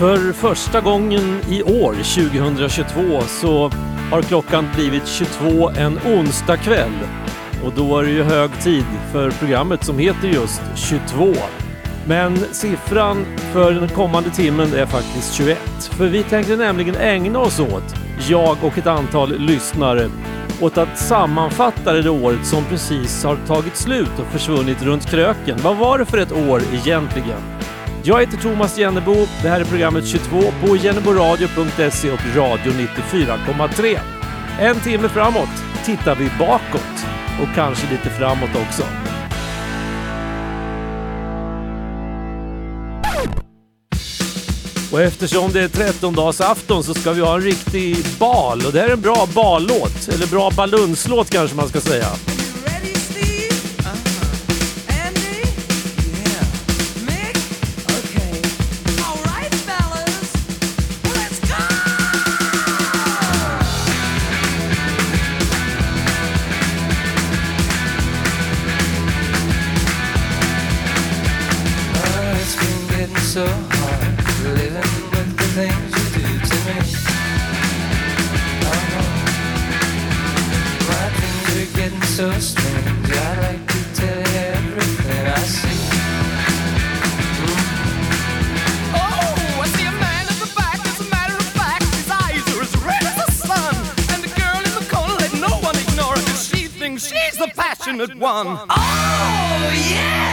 För första gången i år, 2022, så har klockan blivit 22 en onsdagkväll. Och då är det ju hög tid för programmet som heter just 22. Men siffran för den kommande timmen är faktiskt 21. För vi tänkte nämligen ägna oss åt jag och ett antal lyssnare åt att sammanfatta det året som precis har tagit slut och försvunnit runt kröken. Vad var det för ett år egentligen? Jag heter Thomas Jennebo. Det här är programmet 22 på jenneboradio.se och radio 94,3. En timme framåt tittar vi bakåt och kanske lite framåt också. Och eftersom det är 13-dagsafton så ska vi ha en riktig bal. Och det här är en bra ballåt. Eller bra balunslåt kanske man ska säga. At one. Oh, yeah!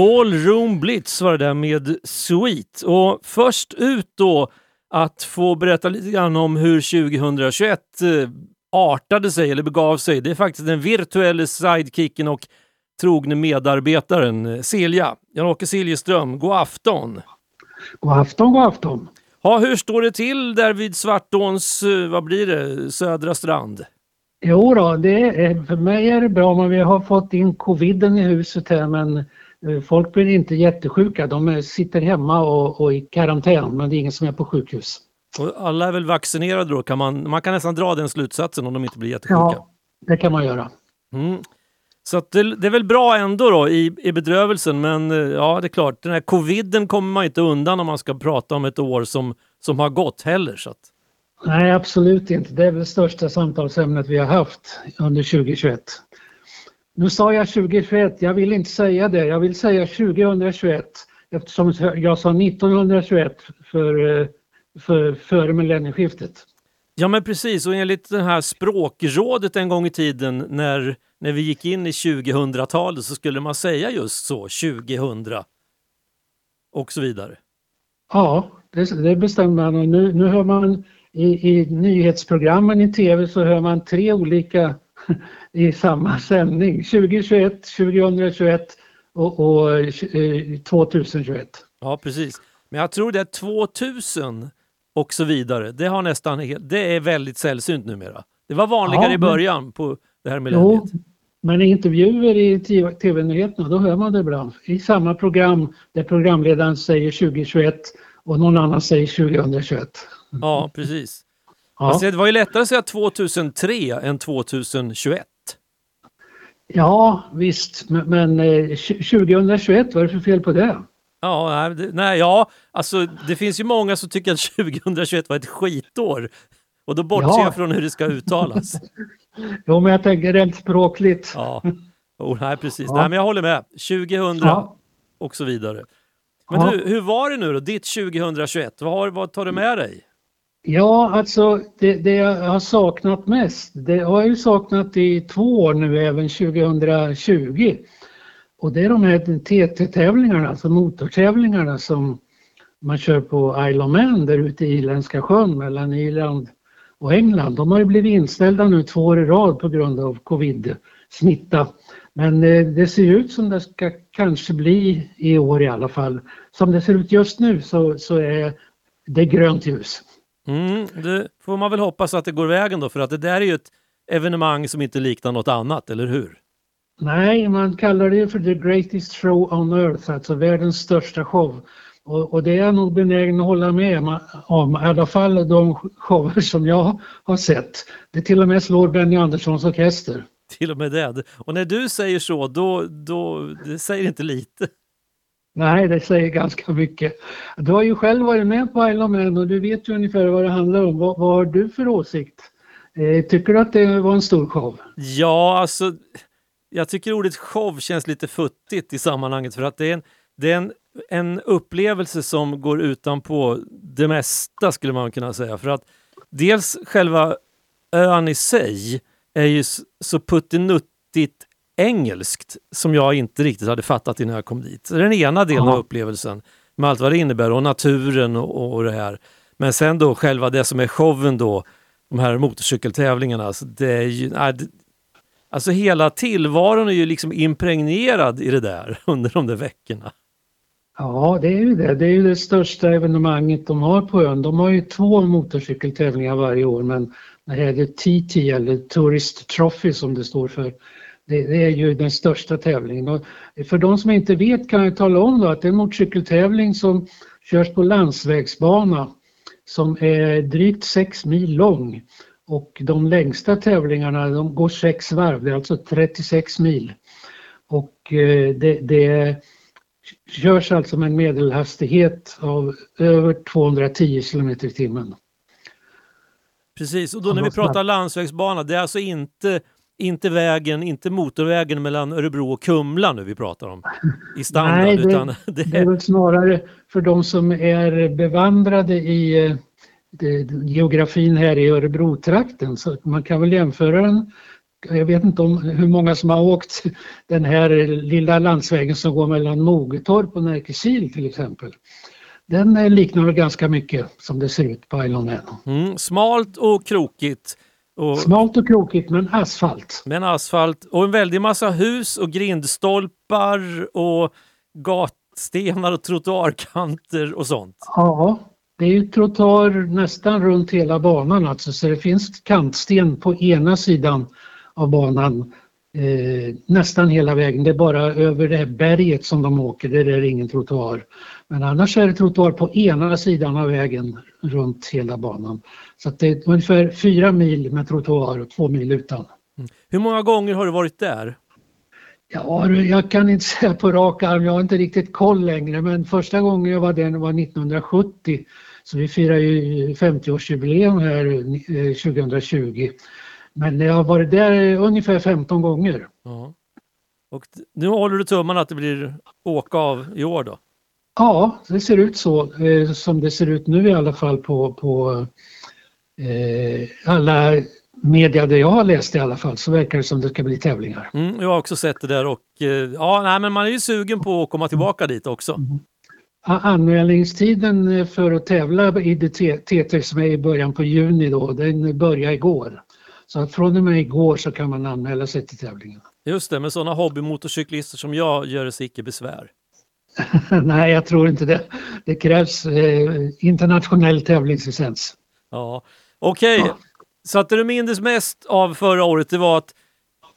Ballroom Blitz var det där med Sweet. Och först ut då att få berätta lite grann om hur 2021 eh, artade sig eller begav sig. Det är faktiskt den virtuella sidekicken och trogne medarbetaren eh, Silja. Jan-Åke Siljeström, god afton! God afton, god afton! Ja, hur står det till där vid Svartåns, eh, vad blir det, södra strand? Jo då, det är, för mig är det bra men vi har fått in coviden i huset här men folk blir inte jättesjuka. De är, sitter hemma och, och i karantän men det är ingen som är på sjukhus. Och alla är väl vaccinerade då? Kan man, man kan nästan dra den slutsatsen om de inte blir jättesjuka. Ja, det kan man göra. Mm. Så det, det är väl bra ändå då i, i bedrövelsen men eh, ja det är klart, den här coviden kommer man inte undan om man ska prata om ett år som, som har gått heller. Så att, Nej, absolut inte. Det är väl det största samtalsämnet vi har haft under 2021. Nu sa jag 2021, jag vill inte säga det. Jag vill säga 2021 eftersom jag sa 1921 för, eh, för, före millennieskiftet. Ja men precis och enligt det här språkrådet en gång i tiden när, när vi gick in i 2000-talet så skulle man säga just så, 2000 och så vidare. Ja, det, det bestämde man och nu, nu hör man i, i nyhetsprogrammen i tv så hör man tre olika i samma sändning. 2021, 2021 och, och eh, 2021. Ja precis. Men jag tror det är 2000 och så vidare. Det, har nästan, det är väldigt sällsynt numera. Det var vanligare Ja, i början på det här millenniet. Jo, men i intervjuer i TV- tv-nyheterna då hör man det ibland. I samma program där programledaren säger 2021 och någon annan säger 2021. Ja, precis. Ja, Fast det var ju lättare att säga 2003 än 2021. ja visst, men, men eh, 2021, vad är det för fel på det? Ja, nej, ja, alltså det finns ju många som tycker att 2021 var ett skitår. Och då bortser Ja. jag från hur det ska uttalas. Jo, men jag tänker rent språkligt. Ja, oh, nej precis. Ja. Nej, men jag håller med. 2000 Ja. och så vidare. Men du, hur var det nu då, ditt 2021? Vad, har, vad tar du med dig? Ja, alltså det, det jag har saknat mest, det har jag ju saknat i två år nu, även 2020. Och det är de här TT-tävlingarna, alltså motortävlingarna som man kör på Isle of Man där ute i Irländska sjön mellan Irland och England. De har ju blivit inställda nu två år i rad på grund av covid-smitta. Men eh, det ser ut som det ska kanske bli i år i alla fall. Som det ser ut just nu så, så är det grönt ljus. Mm, det får man väl hoppas att det går vägen då, för att det där är ju ett evenemang som inte liknar något annat, eller hur? Nej, man kallar det för the greatest show on earth, alltså världens största show. Och, och det är jag nog benägen att hålla med om, i alla fall de shower som jag har sett. Det till och med slår Benny Anderssons orkester. Till och med det. Och när du säger så, då, då det säger inte lite. Nej, det säger ganska mycket. Du har ju själv varit med på Isle of Man och du vet ju ungefär vad det handlar om. Vad, vad har du för åsikt? Eh, tycker du att det var en stor show? Ja, alltså, jag tycker ordet show känns lite futtigt i sammanhanget för att det är en, det är en, en upplevelse som går utanpå det mesta skulle man kunna säga. För att dels själva ön i sig är ju så puttinuttigt engelskt som jag inte riktigt hade fattat innan jag kom dit. Den ena delen Ja. av upplevelsen med allt vad det innebär och naturen och, och det här. Men sen då själva det som är showen då, de här motorcykeltävlingarna, alltså det är ju, nej, det, Alltså hela tillvaron är ju liksom impregnerad i det där under de där veckorna. Ja, det är ju det. Det är ju det största evenemanget de har på ön. De har ju två motorcykeltävlingar varje år men det här är TT eller Tourist Trophy som det står för. Det, det är ju den största tävlingen. Och för de som inte vet kan jag tala om då att det är en motorcykeltävling som körs på landsvägsbana som är drygt 6 mil lång. Och de längsta tävlingarna de går sex varv, det är alltså 36 mil. Och eh, det, det körs alltså med en medelhastighet av över 210 km i timmen. Precis, och då när vi pratar landsvägsbana, det är alltså inte, inte vägen, inte motorvägen mellan Örebro och Kumla nu vi pratar om i standard, Nej, det- utan det Det är väl snarare för de som är bevandrade i eh, det- geografin här i Örebro-trakten. Så man kan väl jämföra den. Jag vet inte om hur många som har åkt den här lilla landsvägen som går mellan Mogetorp och Närkekil till exempel. den eh, liknar ganska mycket som det ser ut på Man. Mm, smalt och krokigt. Och, Smalt och krokigt men asfalt. med en asfalt och en väldig massa hus och grindstolpar och gatstenar och trottoarkanter och sånt. Ja, det är ju trottoar nästan runt hela banan alltså så det finns kantsten på ena sidan av banan eh, nästan hela vägen. Det är bara över det här berget som de åker, där är det ingen trottoar. Men annars är det trottoar på ena sidan av vägen runt hela banan. Så det är ungefär fyra mil med trottoar och två mil utan. Hur många gånger har du varit där? Ja, jag kan inte säga på rak arm, jag har inte riktigt koll längre, men första gången jag var där var 1970. Så vi firar ju 50-årsjubileum här eh, 2020. Men jag har varit där ungefär 15 gånger. Ja. Och nu håller du tummarna att det blir åka av i år då? Ja, det ser ut så, eh, som det ser ut nu i alla fall på, på eh, alla media där jag har läst i alla fall, så verkar det som det ska bli tävlingar. Mm, jag har också sett det där och eh, ja, nej, men man är ju sugen på att komma tillbaka dit också. A- Anmälningstiden för att tävla i det TT som är i början på juni då, den börjar igår. Så att från och med igår så kan man anmäla sig till tävlingen. Just det, med sådana hobbymotorcyklister som jag gör sig icke besvär. Nej, jag tror inte det. Det krävs eh, internationell tävlingslicens. Ja, okej. Ja. Så att det du minns mest av förra året det var att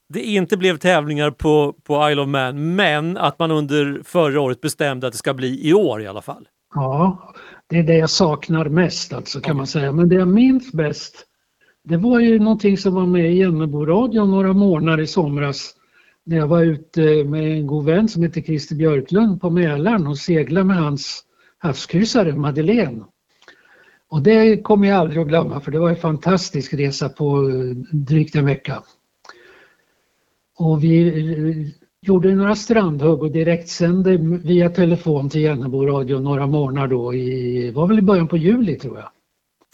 det inte blev tävlingar på, på Isle of Man, men att man under förra året bestämde att det ska bli i år i alla fall. Ja, det är det jag saknar mest alltså kan man säga. Men det jag minns bäst, det var ju någonting som var med i Jämmerboradion några månader i somras. När jag var ute med en god vän som heter Christer Björklund på Mälaren och seglade med hans havskryssare Madeleine. Och det kommer jag aldrig att glömma för det var en fantastisk resa på eh, drygt en vecka. Och vi eh, gjorde några strandhugg och direktsände via telefon till Jänneboradion några månader då i, var väl i början på juli tror jag.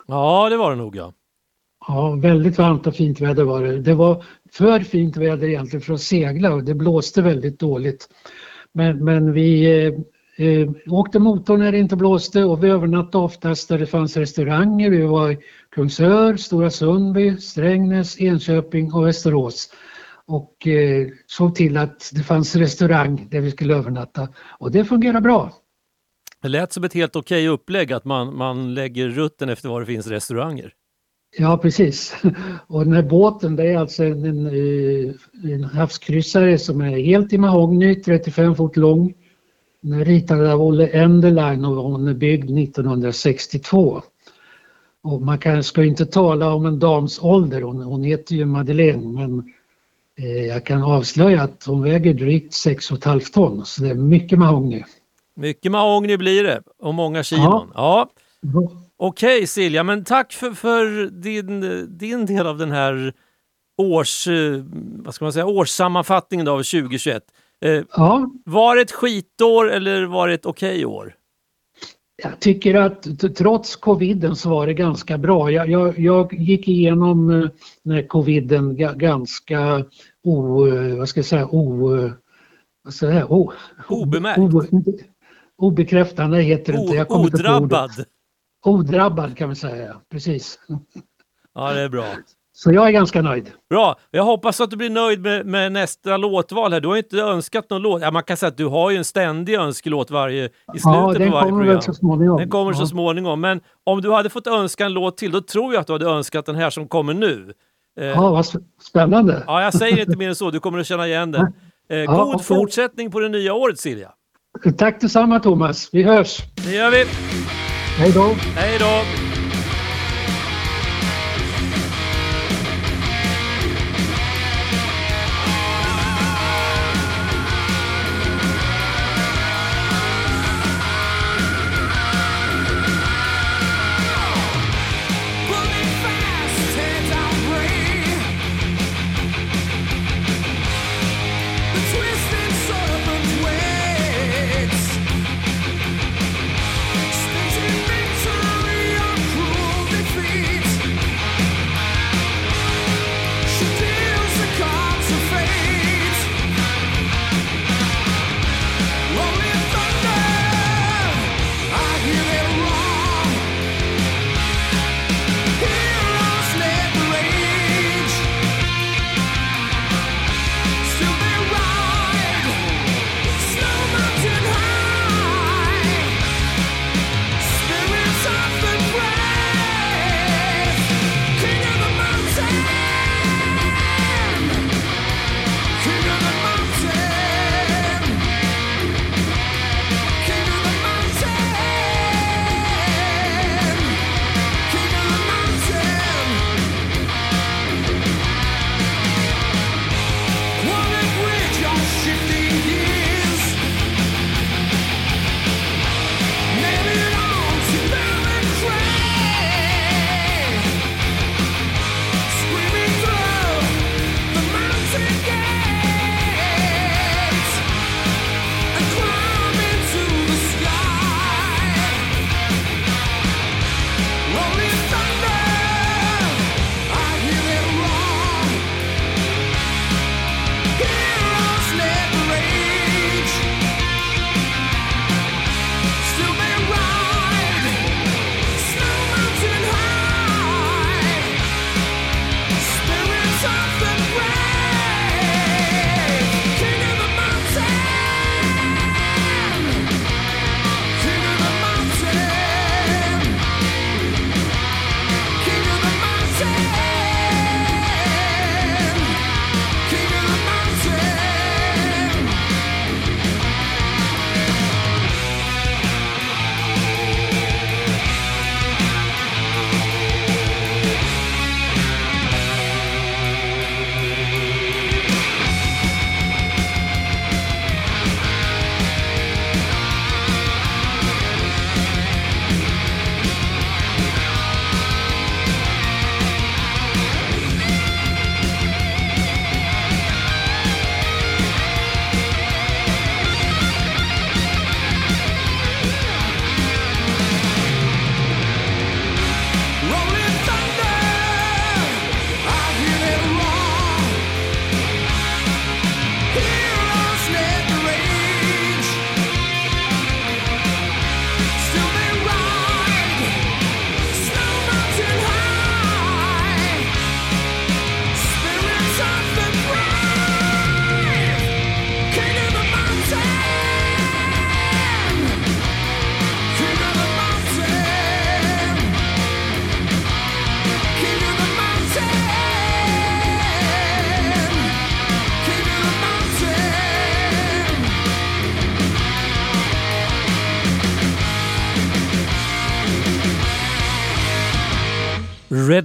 Ja, det var det nog ja. Ja, väldigt varmt och fint väder var det. Det var för fint väder egentligen för att segla och det blåste väldigt dåligt. Men, men vi eh, eh, åkte motor när det inte blåste och vi övernattade oftast där det fanns restauranger. Vi var i Kungsör, Stora Sundby, Strängnäs, Enköping och Västerås. Och eh, såg till att det fanns restaurang där vi skulle övernatta. Och det fungerade bra. Det lät som ett helt okej upplägg att man, man lägger rutten efter var det finns restauranger. Ja, precis. Och den här båten det är alltså en, en, eh, en havskryssare som är helt i mahogny, 35 fot lång. Den är ritad av Olle Enderlein och hon är byggd 1962. Och man kan, ska inte tala om en dams ålder, hon, hon heter ju Madeleine men eh, jag kan avslöja att hon väger drygt 6,5 ton så det är mycket mahogny. Mycket mahogny blir det och många kilon. Ja. Okej Silja, men tack för, för din, din del av den här års, eh, vad ska man säga, årssammanfattningen av 2021. Eh, Ja, var det ett skitår eller var det ett okej år? Jag tycker att trots coviden så var det ganska bra. Jag, jag, jag gick igenom eh, coviden ga, ganska o, eh, vad ska jag säga, o, vad ska jag säga, o, Obemärkt. o, obekräftande heter det inte. Jag kommer inte. Odrabbad? Kan man säga, precis. Ja, det är bra. Så jag är ganska nöjd. Bra! Jag hoppas att du blir nöjd med, med nästa låtval här. Du har ju inte önskat någon låt. Ja, man kan säga att du har ju en ständig önskelåt varje, i slutet Ja, den på varje program. väl så småningom. Den kommer så Ja. småningom. Men om du hade fått önska en låt till, då tror jag att du hade önskat den här som kommer nu. Eh, Ja, vad sp- spännande. Ja, jag säger inte mer än så. Du kommer att känna igen den. Eh, Ja, god okej. fortsättning på det nya året, Silja. Tack detsamma Thomas. Vi hörs. Det gör vi. Hej då. Hej då!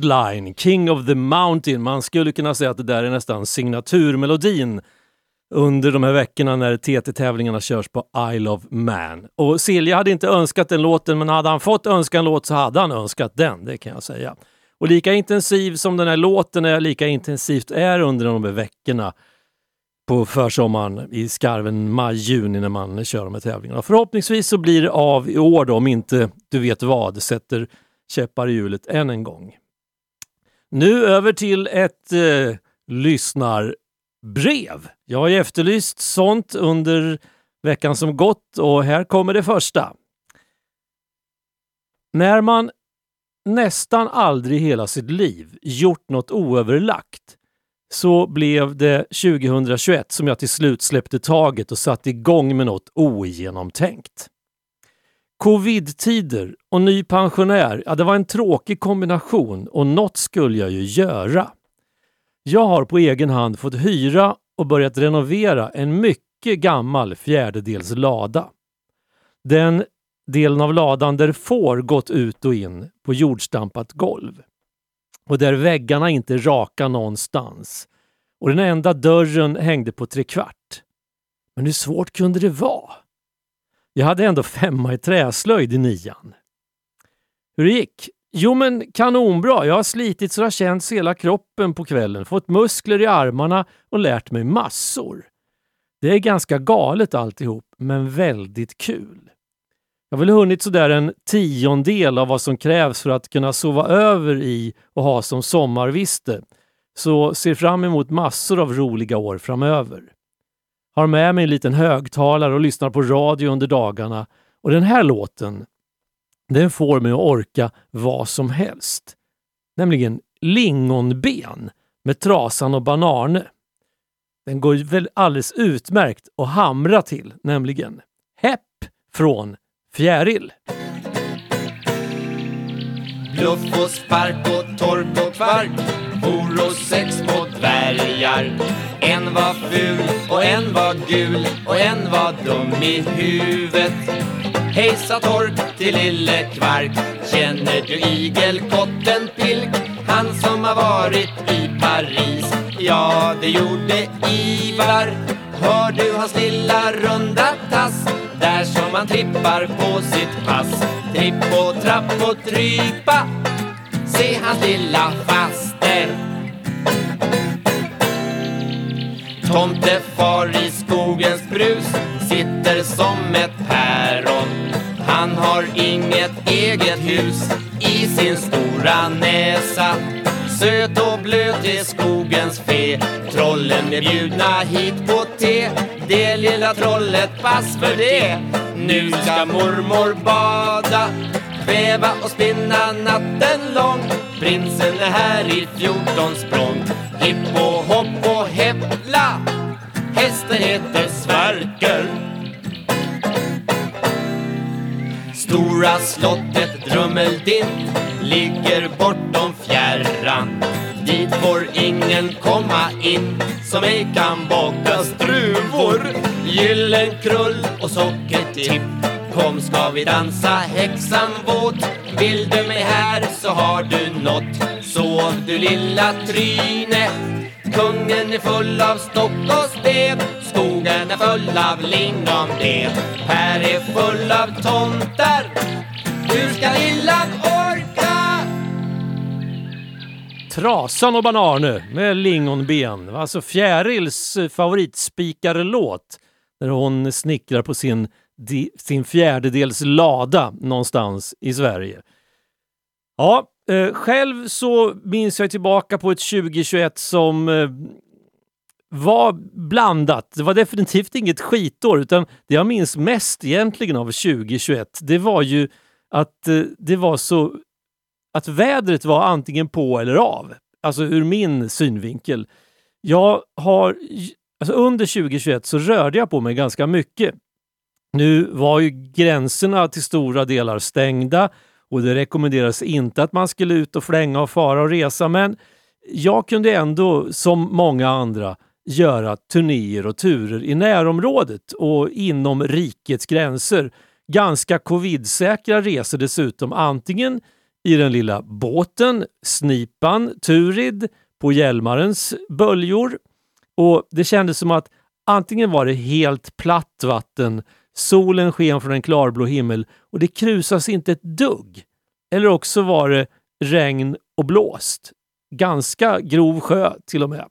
Bloodline, King of the Mountain. Man skulle kunna säga att det där är nästan signaturmelodin under de här veckorna när TT-tävlingarna körs på Isle of Man. Och Silja hade inte önskat den låten, men hade han fått önska en låt så hade han önskat den, det kan jag säga. Och lika intensiv som den här låten är, lika intensivt är under de här veckorna på försommaren i skarven maj-juni när man kör de här tävlingarna. Förhoppningsvis så blir det av i år då, om inte du vet vad sätter käppar i hjulet än en gång. Nu över till ett eh, lyssnarbrev. Jag har ju efterlyst sånt under veckan som gått och här kommer det första. När man nästan aldrig i hela sitt liv gjort något oöverlagt så blev det 2021 som jag till slut släppte taget och satte igång med något ogenomtänkt. Covid-tider och ny pensionär, ja det var en tråkig kombination och något skulle jag ju göra. Jag har på egen hand fått hyra och börjat renovera en mycket gammal fjärdedels lada. Den delen av ladan där får gått ut och in på jordstampat golv. Och där väggarna inte är raka någonstans. Och den enda dörren hängde på trekvart. Men hur svårt kunde det vara? Jag hade ändå femma i träslöjd i nian. Hur det gick? Jo men kanonbra. Jag har slitit så det har känts hela kroppen på kvällen, fått muskler i armarna och lärt mig massor. Det är ganska galet alltihop, men väldigt kul. Jag har väl hunnit sådär en tiondel av vad som krävs för att kunna sova över i och ha som sommarviste. Så ser fram emot massor av roliga år framöver. Har med mig en liten högtalare och lyssnar på radio under dagarna och den här låten den får mig att orka vad som helst. Nämligen Lingonben med Trasan och Banarne. Den går väl alldeles utmärkt att hamra till, nämligen Hepp från Fjäril. Bluff och spark och tork och kvark Hor och sex på dvärgar en var ful och en var gul och en var dum i huvudet. Hejsa tork till lille kvark. Känner du igelkotten Pilk? Han som har varit i Paris. Ja, det gjorde Ivar. Hör du hans lilla runda tass? Där som han trippar på sitt pass. Tripp och trapp och trypa. Se hans lilla faster. Tomte far i skogens brus Sitter som ett päron. Han har inget eget hus I sin stora näsa. Söt och blöt är skogens fe. Trollen är bjudna hit på te. Det lilla trollet, pass för det. Nu ska mormor bada. Väva och spinna natten lång. Prinsen är här i fjorton språng. Hipp och hopp och häppla Hästen heter Sverker. Stora slottet Drummeldint ligger bortom fjärran. Dit får ingen komma in som ej kan baka struvor. Gyllenkrull och sockertipp Kom ska vi dansa häxan våt Vill du mig här så har du nått Så du lilla tryne Kungen är full av stock och sten. Skogen är full av lingonben Här är full av tomtar Hur ska lillan orka? Trasan och Banarne med lingonben. Alltså Fjärils favoritspikarlåt där hon snickrar på sin, sin fjärdedels lada någonstans i Sverige. Ja, eh, själv så minns jag tillbaka på ett 2021 som eh, var blandat. Det var definitivt inget skitår utan det jag minns mest egentligen av 2021 det var ju att eh, det var så att vädret var antingen på eller av. Alltså ur min synvinkel. Jag har, alltså under 2021 så rörde jag på mig ganska mycket. Nu var ju gränserna till stora delar stängda och det rekommenderades inte att man skulle ut och flänga och fara och resa men jag kunde ändå, som många andra, göra turnéer och turer i närområdet och inom rikets gränser. Ganska covidsäkra resor dessutom, antingen i den lilla båten, Snipan, Turid, på Hjälmarens böljor. Och det kändes som att antingen var det helt platt vatten, solen sken från en klarblå himmel och det krusas inte ett dugg. Eller också var det regn och blåst. Ganska grov sjö till och med.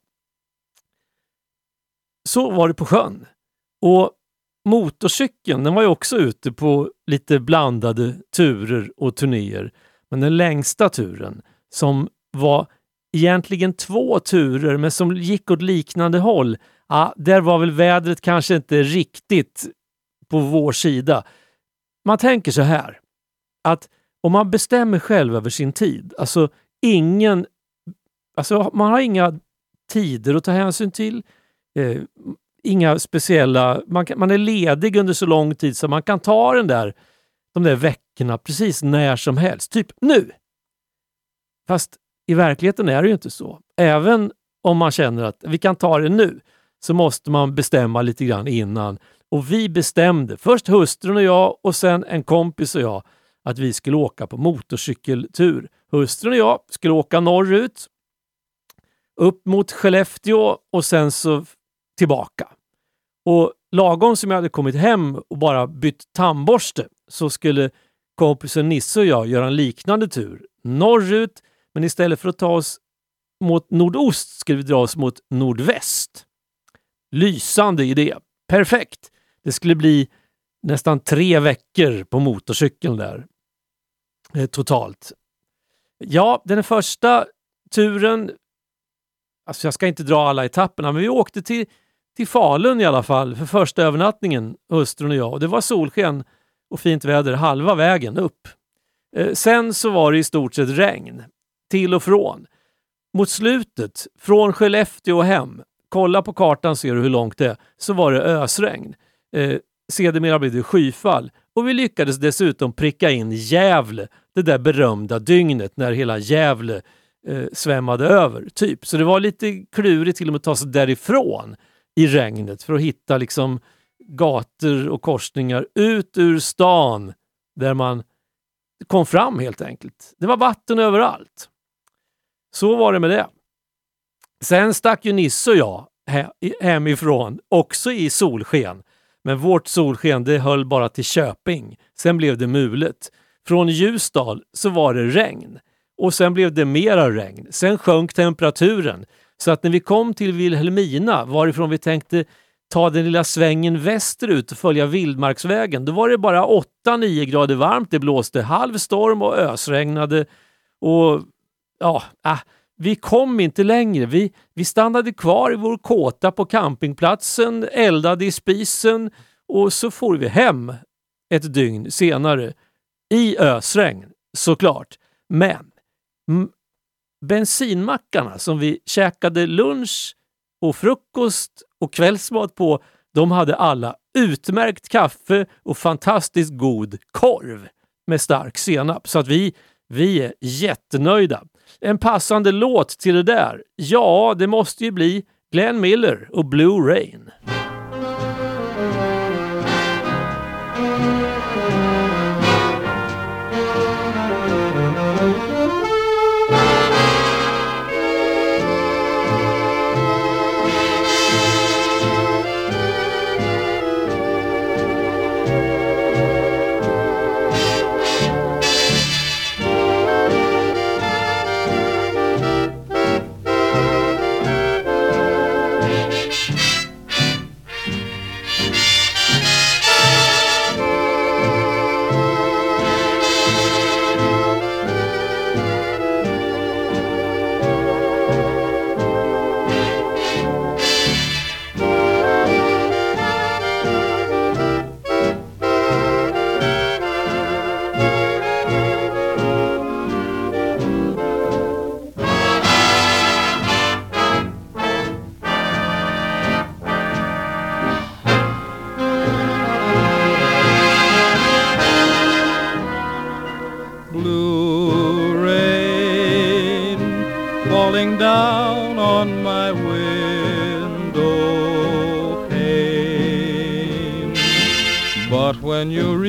Så var det på sjön. Och motorcykeln den var ju också ute på lite blandade turer och turnéer. Men den längsta turen, som var egentligen två turer men som gick åt liknande håll, ja, där var väl vädret kanske inte riktigt på vår sida. Man tänker så här, att om man bestämmer själv över sin tid, alltså ingen, alltså man har inga tider att ta hänsyn till, eh, inga speciella, man, kan, man är ledig under så lång tid så man kan ta den där, de där veckorna precis när som helst, typ nu. Fast i verkligheten är det ju inte så. Även om man känner att vi kan ta det nu, så måste man bestämma lite grann innan. Och vi bestämde, först hustrun och jag och sen en kompis och jag, att vi skulle åka på motorcykeltur. Hustrun och jag skulle åka norrut, upp mot Skellefteå och sen så tillbaka. Och lagom som jag hade kommit hem och bara bytt tandborste så skulle kompisen Nisse och jag göra en liknande tur norrut men istället för att ta oss mot nordost skulle vi dra oss mot nordväst. Lysande idé. Perfekt! Det skulle bli nästan tre veckor på motorcykeln där. Eh, totalt. Ja, den första turen, alltså jag ska inte dra alla etapperna, men vi åkte till, till Falun i alla fall för första övernattningen, hustrun och jag. Och det var solsken och fint väder halva vägen upp. Eh, sen så var det i stort sett regn till och från. Mot slutet, från Skellefteå och hem, kolla på kartan ser du hur långt det är, så var det ösregn. Eh, sedermera blev det skyfall och vi lyckades dessutom pricka in Gävle, det där berömda dygnet när hela Gävle eh, svämmade över. typ. Så det var lite klurigt till och med att ta sig därifrån i regnet för att hitta liksom gator och korsningar ut ur stan där man kom fram helt enkelt. Det var vatten överallt. Så var det med det. Sen stack ju Nisse och jag hemifrån, också i solsken. Men vårt solsken det höll bara till Köping. Sen blev det mulet. Från Ljusdal så var det regn och sen blev det mera regn. Sen sjönk temperaturen så att när vi kom till Vilhelmina varifrån vi tänkte ta den lilla svängen västerut och följa Vildmarksvägen, då var det bara 8-9 grader varmt. Det blåste halv storm och ösregnade och ja, äh, vi kom inte längre. Vi, vi stannade kvar i vår kåta på campingplatsen, eldade i spisen och så for vi hem ett dygn senare. I ösregn, såklart. Men bensinmackarna som vi käkade lunch och frukost och kvällsmat på, de hade alla utmärkt kaffe och fantastiskt god korv med stark senap. Så att vi, vi är jättenöjda. En passande låt till det där? Ja, det måste ju bli Glenn Miller och Blue Rain.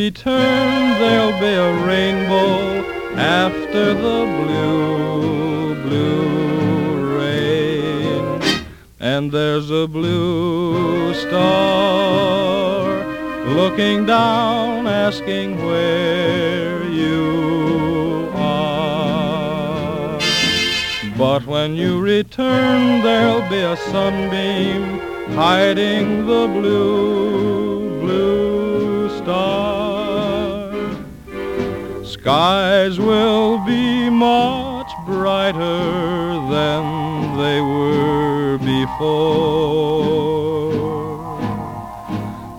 Return, there'll be a rainbow after the blue, blue rain. And there's a blue star looking down, asking where you are. But when you return, there'll be a sunbeam hiding the blue, blue star. Skies will be much brighter than they were before.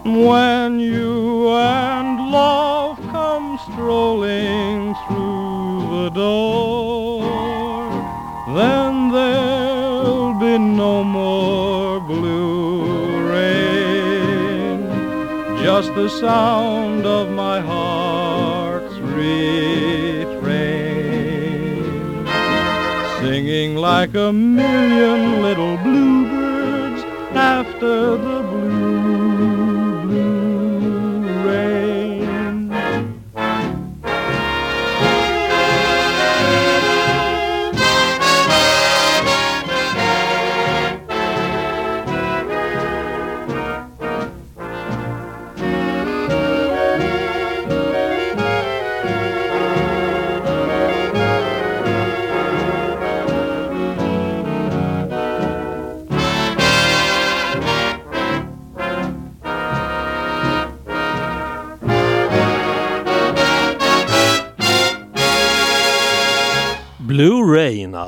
When you and love come strolling through the door, then there'll be no more blue rain, just the sound of my like a million little bluebirds after the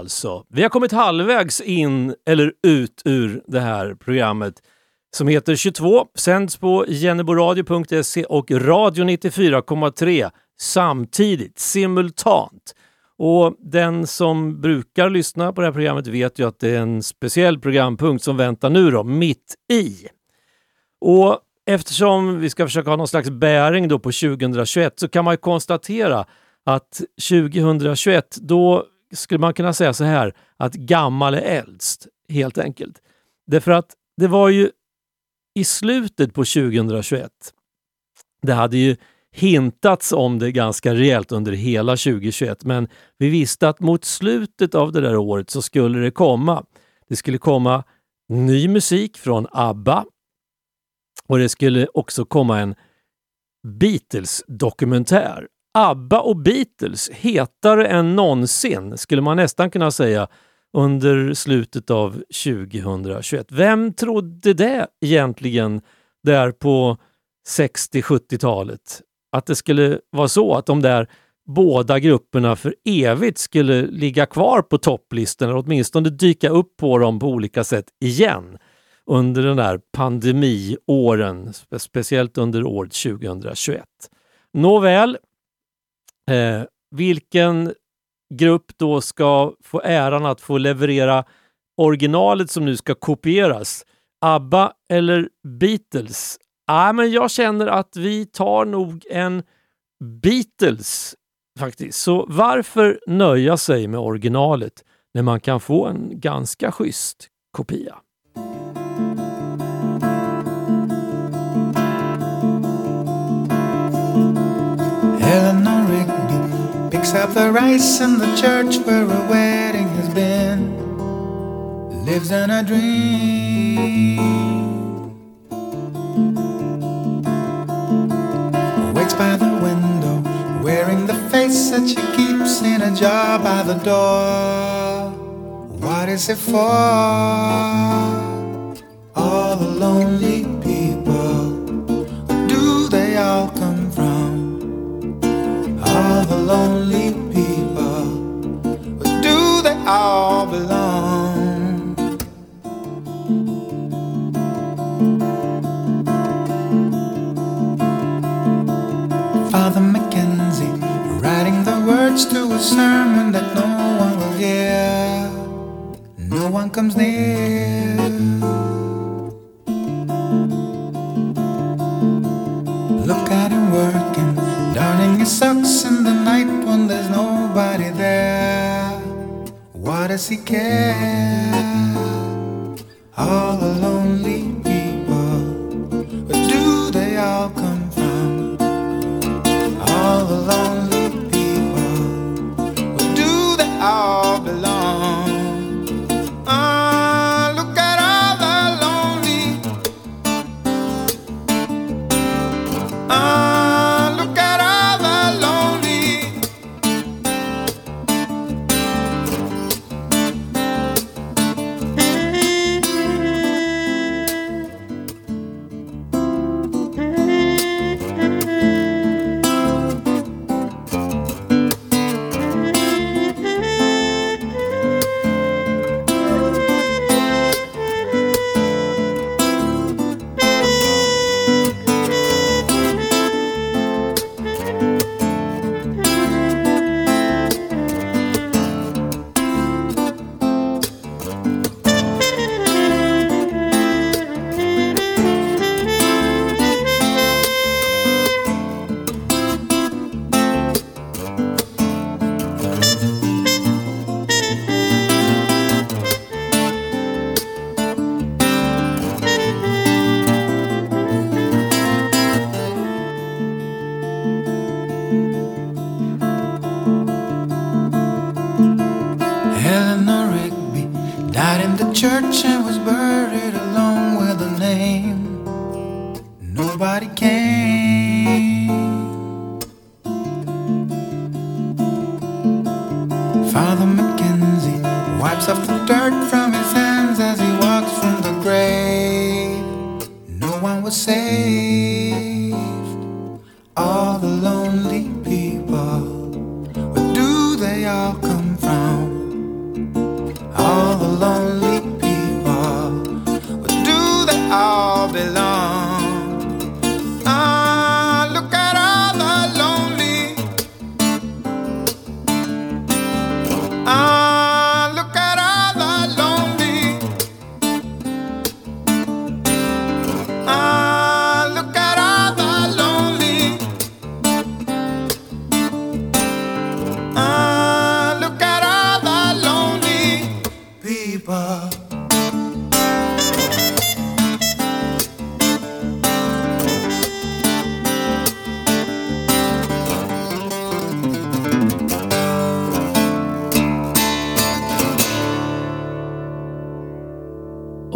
alltså. Vi har kommit halvvägs in eller ut ur det här programmet som heter 22, sänds på jenneboradio.se och Radio 94,3 samtidigt, simultant. Och den som brukar lyssna på det här programmet vet ju att det är en speciell programpunkt som väntar nu då, mitt i. Och eftersom vi ska försöka ha någon slags bäring då på 2021 så kan man ju konstatera att 2021, då skulle man kunna säga så här att gammal är äldst, helt enkelt. Därför att det var ju i slutet på 2021, det hade ju hintats om det ganska rejält under hela 2021, men vi visste att mot slutet av det där året så skulle det komma. Det skulle komma ny musik från ABBA och det skulle också komma en Beatles-dokumentär. ABBA och Beatles hetare än någonsin, skulle man nästan kunna säga, under slutet av 2021. Vem trodde det egentligen där på 60-70-talet? Att det skulle vara så att de där båda grupperna för evigt skulle ligga kvar på topplistorna, eller åtminstone dyka upp på dem på olika sätt igen under den där pandemiåren, speciellt under året 2021. Nåväl, eh, vilken grupp då ska få äran att få leverera originalet som nu ska kopieras? ABBA eller Beatles? Ah, men jag känner att vi tar nog en Beatles faktiskt. Så varför nöja sig med originalet när man kan få en ganska schysst kopia? Eleanor picks up the rice in the church where a wedding has been. Lives in a dream. Waits by the window, wearing the face that she keeps in a jar by the door. What is it for? All the lonely sermon that no one will hear. No one comes near. Look at him working, darning his socks in the night when there's nobody there. Why does he care?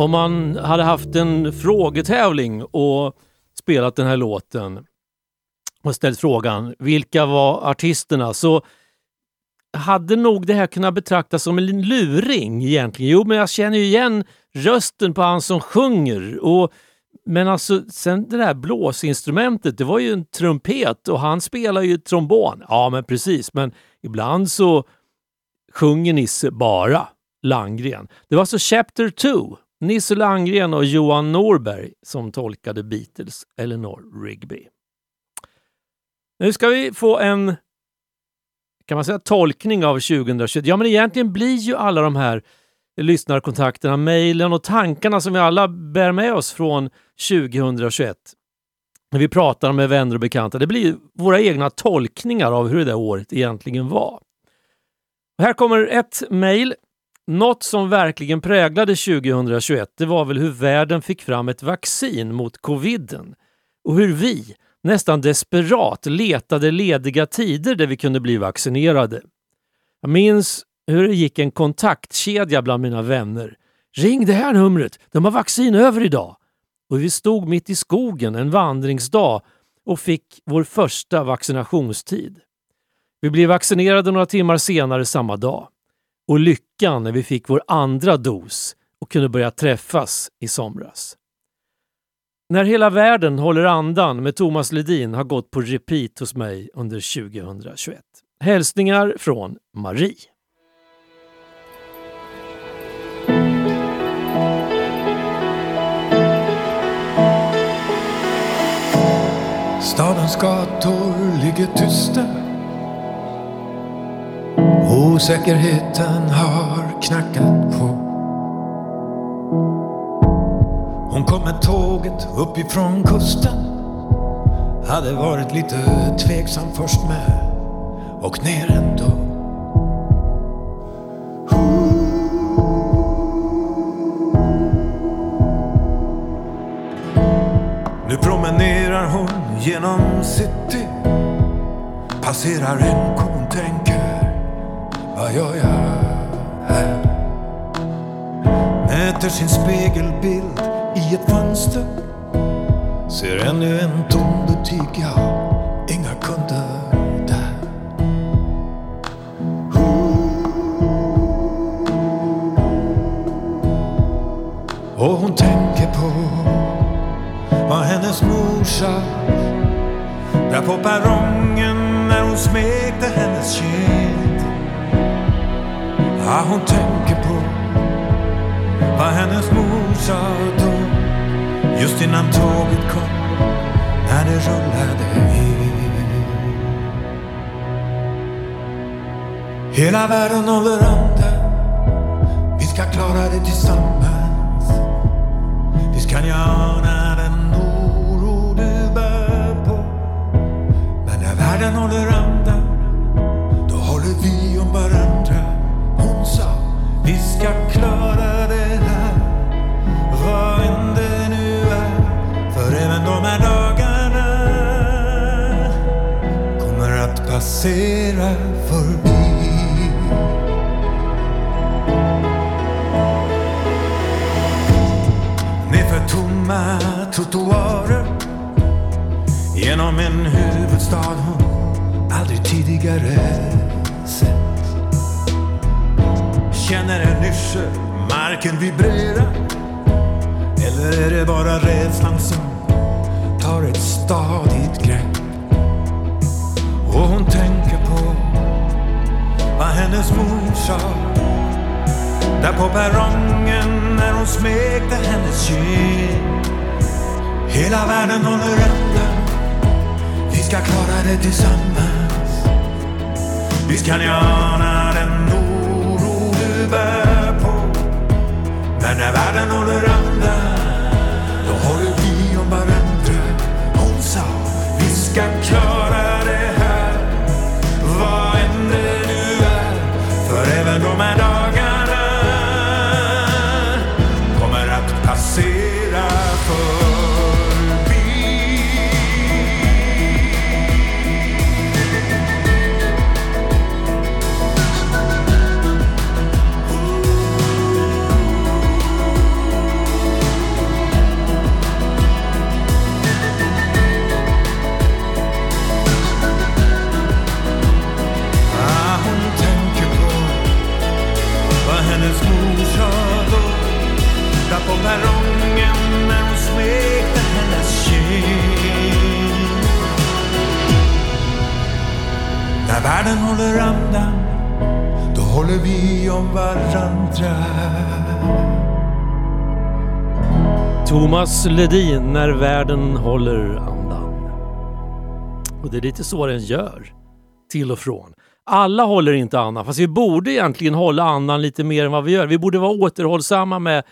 Om man hade haft en frågetävling och spelat den här låten och ställt frågan vilka var artisterna så hade nog det här kunnat betraktas som en luring egentligen. Jo, men jag känner ju igen rösten på han som sjunger. Och, men alltså, sen det där blåsinstrumentet, det var ju en trumpet och han spelar ju trombon. Ja, men precis, men ibland så sjunger Nisse bara Langgren. Det var alltså Chapter 2, Nisse Langgren och Johan Norberg som tolkade Beatles Eleanor Rigby. Nu ska vi få en kan man säga tolkning av 2021? Ja, men egentligen blir ju alla de här lyssnarkontakterna, mejlen och tankarna som vi alla bär med oss från 2021 när vi pratar med vänner och bekanta, det blir våra egna tolkningar av hur det där året egentligen var. Och här kommer ett mejl. Något som verkligen präglade 2021, det var väl hur världen fick fram ett vaccin mot coviden och hur vi, nästan desperat letade lediga tider där vi kunde bli vaccinerade. Jag minns hur det gick en kontaktkedja bland mina vänner. Ring det här numret, de har vaccin över idag. Och vi stod mitt i skogen en vandringsdag och fick vår första vaccinationstid. Vi blev vaccinerade några timmar senare samma dag. Och lyckan när vi fick vår andra dos och kunde börja träffas i somras. När hela världen håller andan med Thomas Ledin har gått på repeat hos mig under 2021. Hälsningar från Marie. Stadens gator ligger tysta Osäkerheten har knackat på. Hon kom med tåget uppifrån kusten. Hade varit lite tveksam först med och ner ändå. Nu promenerar hon genom city. Passerar en hon tänker vad gör jag här? Mäter sin spegelbild i ett fönster. Ser ännu en tom butik, ja, inga kunder där. Och hon tänker på vad hennes mor sa Där på perrongen när hon smekte hennes kind. Ja, hon tänker på vad hennes mor sa då Just innan tåget kom när det rullade in. Hela världen håller andan Vi ska klara det tillsammans. Visst kan jag ana den oro du bär på. Men när världen håller andan Jag ska klara det här Vad än det nu är För även de här dagarna Kommer att passera förbi Nerför tomma trottoarer genom en huvudstad hon aldrig tidigare sett. Känner en yrsel marken vibrerar. eller är det bara rädslan som tar ett stadigt grepp? Och hon tänker på vad hennes mor sa där på perrongen när hon smekte hennes kind. Hela världen håller ända, vi ska klara det tillsammans. Visst kan jag Men när världen håller andan, då håller vi om varandra. Hon sa, vi ska klara det världen håller andan Då håller vi om varandra Thomas Ledin, När världen håller andan. Och det är lite så den gör, till och från. Alla håller inte andan, fast vi borde egentligen hålla andan lite mer än vad vi gör. Vi borde vara återhållsamma med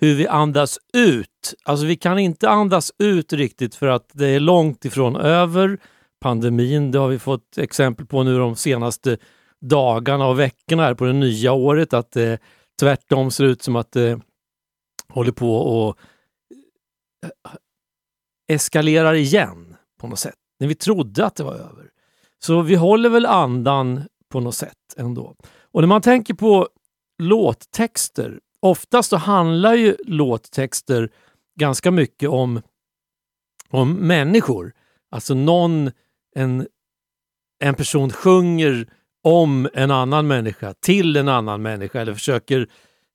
hur vi andas ut. Alltså vi kan inte andas ut riktigt för att det är långt ifrån över. Pandemin, det har vi fått exempel på nu de senaste dagarna och veckorna här på det nya året, att det tvärtom ser ut som att det håller på och eh, eskalerar igen på något sätt. När vi trodde att det var över. Så vi håller väl andan på något sätt ändå. Och när man tänker på låttexter, oftast så handlar ju låttexter ganska mycket om, om människor. Alltså någon, en, en person sjunger om en annan människa, till en annan människa eller försöker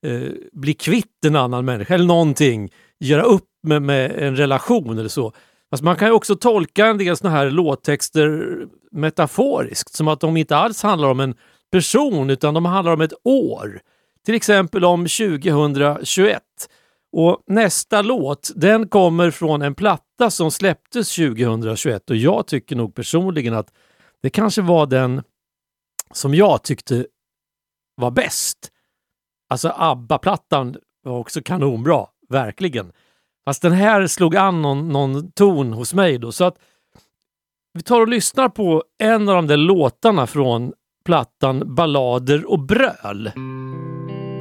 eh, bli kvitt en annan människa eller någonting, göra upp med, med en relation eller så. Alltså man kan ju också tolka en del såna här låttexter metaforiskt, som att de inte alls handlar om en person utan de handlar om ett år. Till exempel om 2021. Och nästa låt, den kommer från en platta som släpptes 2021 och jag tycker nog personligen att det kanske var den som jag tyckte var bäst. Alltså ABBA-plattan var också kanonbra, verkligen. Fast den här slog an någon, någon ton hos mig då. Så att vi tar och lyssnar på en av de där låtarna från plattan Ballader och bröl.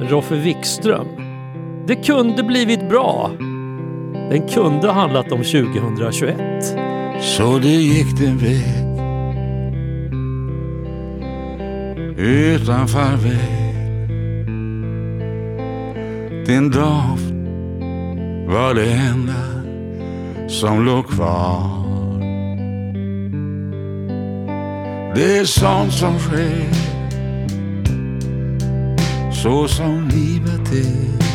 Roffe Wikström. Det kunde blivit bra. Den kunde ha handlat om 2021. Så det gick din väg utan farväl. Din doft var det enda som låg kvar. Det är sånt som sker så som livet är.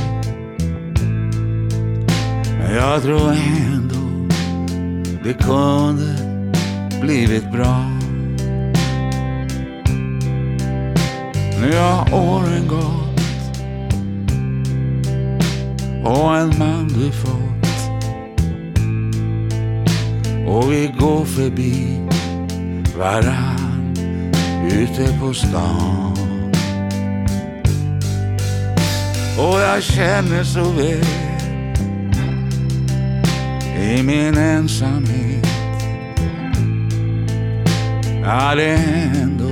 Jag tror ändå det kunde blivit bra. Nu har åren gått och en man du fått och vi går förbi varann ute på stan. Och jag känner så väl i min ensamhet att det ändå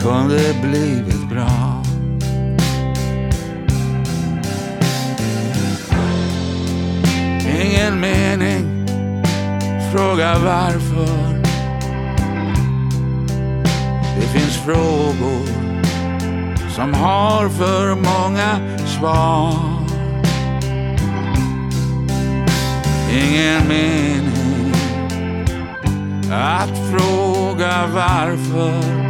kunde blivit bra. Ingen mening, fråga varför. Det finns frågor som har för många svar. Ingen mening att fråga varför.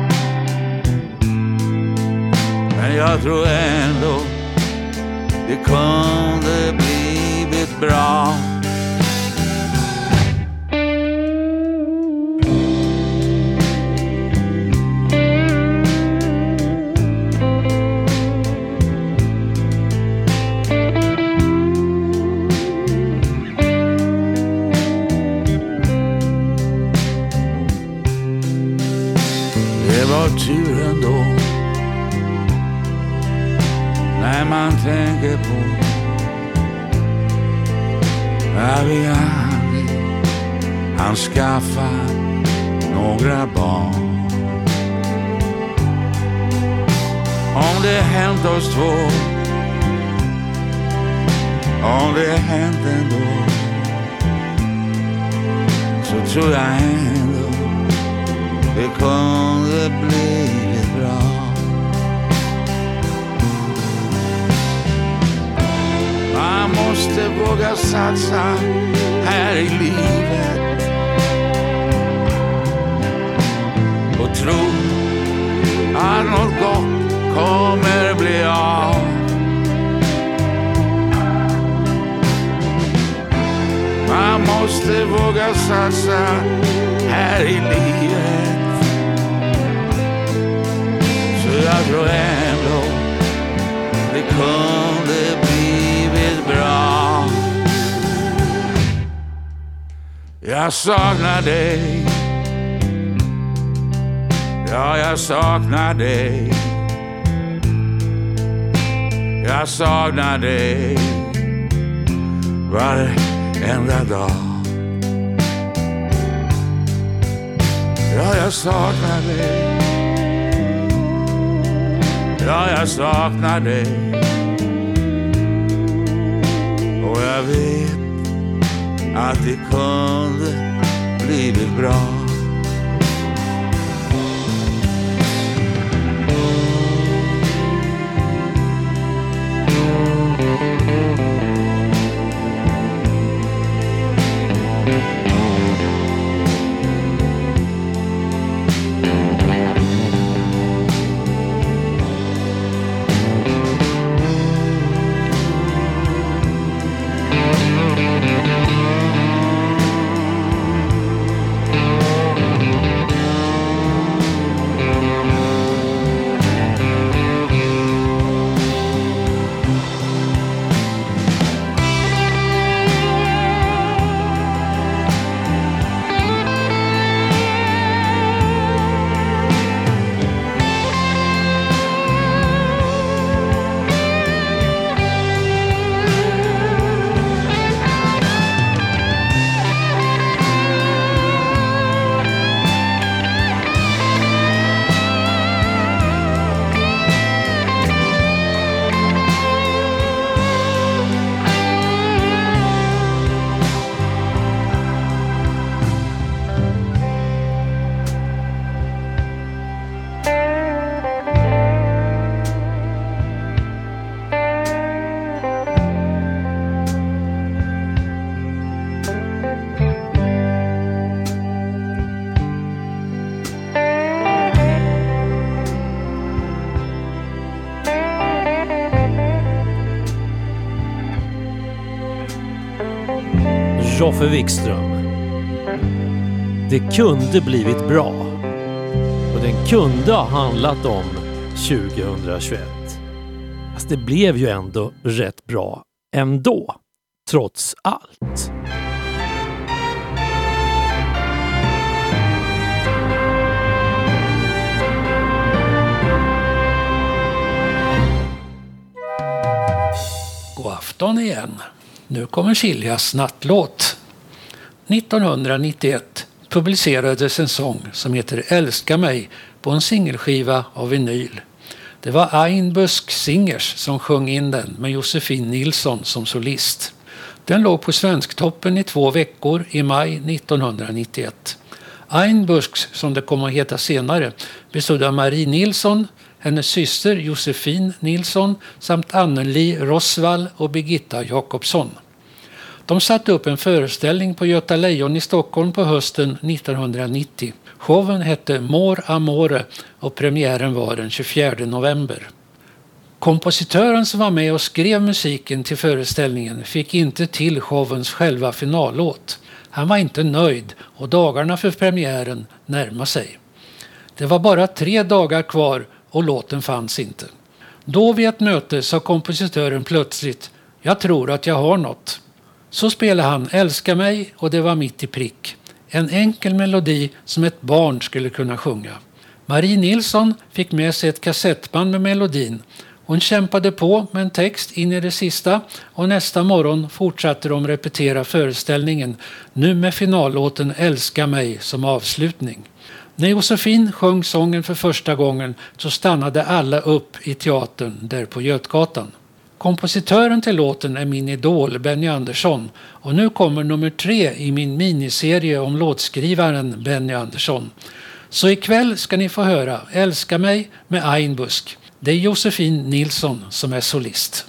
Men jag tror ändå det kunde blivit bra. Man tänker på att vi han skaffa några barn. Om det hänt oss två, om det hänt ändå, så tror jag ändå det kunde blivit bra. Man måste våga satsa här i livet och tro att något gott kommer bli av. Man måste våga satsa här i livet. Så jag tror ändå det kommer bra. Jag saknar dig. Ja, jag saknar dig. Jag saknar dig varenda dag. Ja, jag saknar dig. Ja, jag saknar dig. Jag vet att det kunde blivit bra. För Wikström. Det kunde blivit bra. Och den kunde ha handlat om 2021. Fast det blev ju ändå rätt bra ändå. Trots allt. God afton igen. Nu kommer Siljas nattlåt. 1991 publicerades en sång som heter Älska mig på en singelskiva av vinyl. Det var Einbusk Singers som sjöng in den med Josefin Nilsson som solist. Den låg på Svensktoppen i två veckor i maj 1991. Einbusks, som det kom att heta senare, bestod av Marie Nilsson, hennes syster Josefin Nilsson samt Anneli Rosvall och Birgitta Jakobsson. De satte upp en föreställning på Göta Lejon i Stockholm på hösten 1990. Showen hette Mor Amore och premiären var den 24 november. Kompositören som var med och skrev musiken till föreställningen fick inte till showens själva finallåt. Han var inte nöjd och dagarna för premiären närmade sig. Det var bara tre dagar kvar och låten fanns inte. Då vid ett möte sa kompositören plötsligt Jag tror att jag har något. Så spelade han Älska mig och det var mitt i prick. En enkel melodi som ett barn skulle kunna sjunga. Marie Nilsson fick med sig ett kassettband med melodin. Hon kämpade på med en text in i det sista och nästa morgon fortsatte de repetera föreställningen, nu med finallåten Älska mig som avslutning. När Josefin sjöng sången för första gången så stannade alla upp i teatern där på Götgatan. Kompositören till låten är min idol Benny Andersson och nu kommer nummer tre i min miniserie om låtskrivaren Benny Andersson. Så ikväll ska ni få höra Älska mig med Einbusk. Det är Josefin Nilsson som är solist.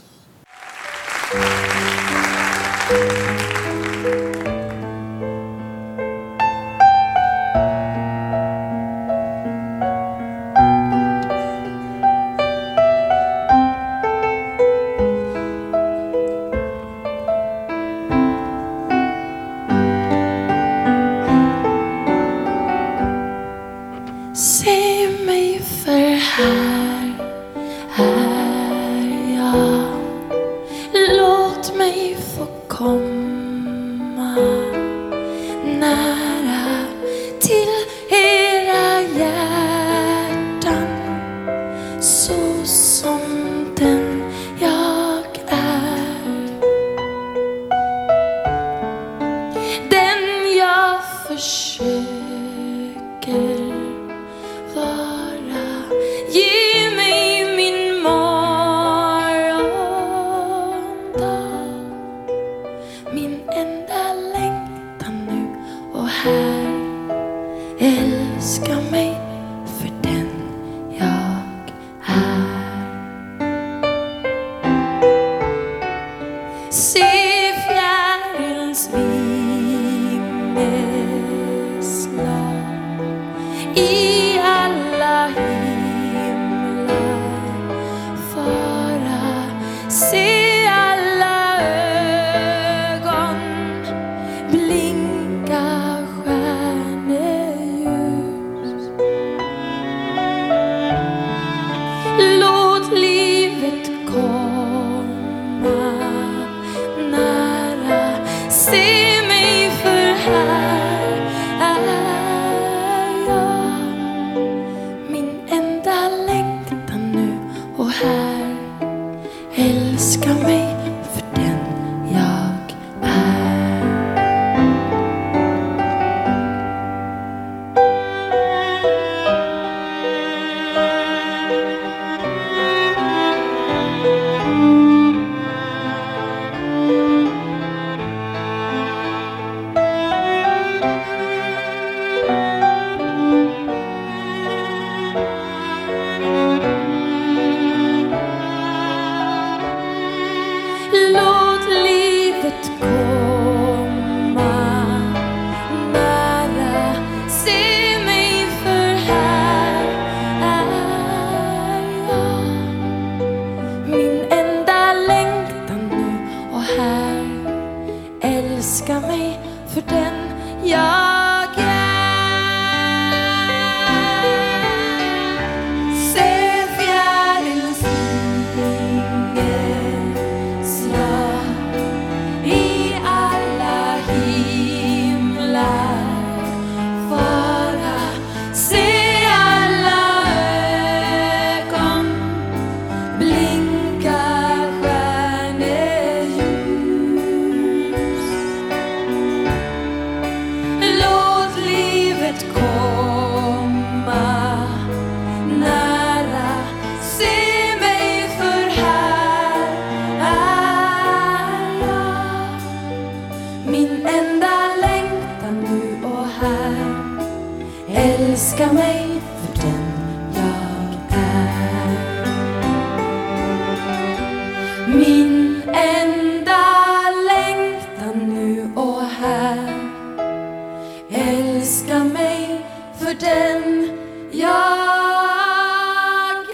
älska mig för den jag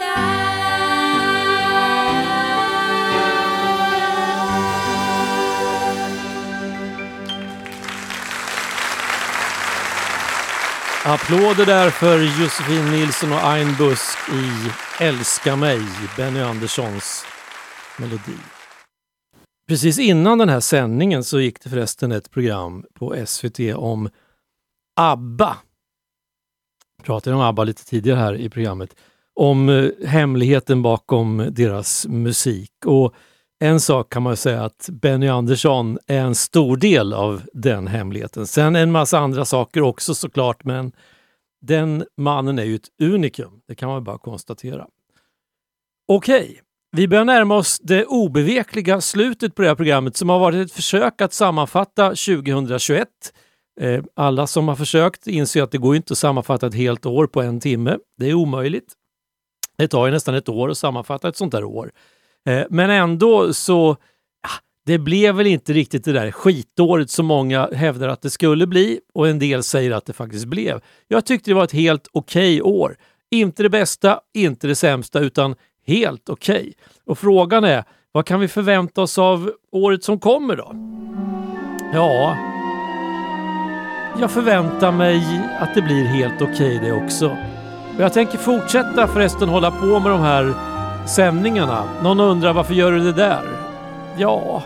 är. Applåder där för Josefin Nilsson och Ein Busk i Älska mig, Benny Anderssons melodi. Precis innan den här sändningen så gick det förresten ett program på SVT om ABBA. Jag pratade om ABBA lite tidigare här i programmet. Om eh, hemligheten bakom deras musik. Och en sak kan man säga att Benny Andersson är en stor del av den hemligheten. Sen en massa andra saker också såklart, men den mannen är ju ett unikum. Det kan man bara konstatera. Okej, vi börjar närma oss det obevekliga slutet på det här programmet som har varit ett försök att sammanfatta 2021. Eh, alla som har försökt inser att det går inte att sammanfatta ett helt år på en timme. Det är omöjligt. Det tar ju nästan ett år att sammanfatta ett sånt där år. Eh, men ändå så, det blev väl inte riktigt det där skitåret som många hävdar att det skulle bli och en del säger att det faktiskt blev. Jag tyckte det var ett helt okej år. Inte det bästa, inte det sämsta, utan helt okej. Och frågan är, vad kan vi förvänta oss av året som kommer då? Ja, jag förväntar mig att det blir helt okej det också. Och jag tänker fortsätta förresten hålla på med de här sändningarna. Någon undrar varför gör du det där? Ja,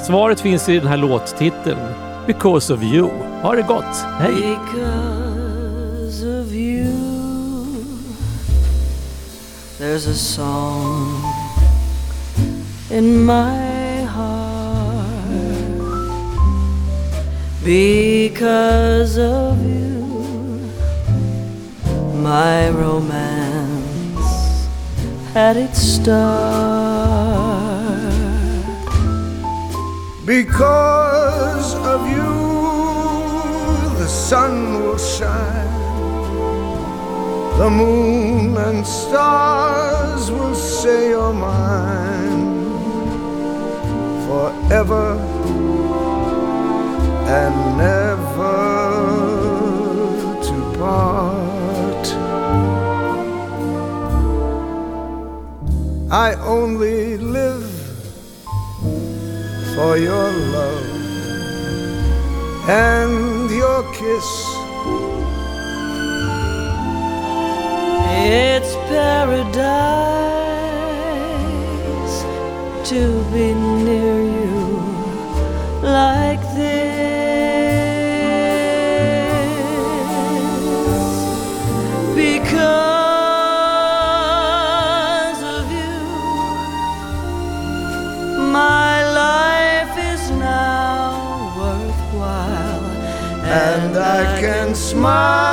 svaret finns i den här låttiteln. Because of you. Ha det gott. Hej! Because of you, there's a song in my Because of you, my romance had its start. Because of you, the sun will shine, the moon and stars will say you're mine. Forever and never to part. I only live for your love and your kiss. It's paradise to be near you like this. Smile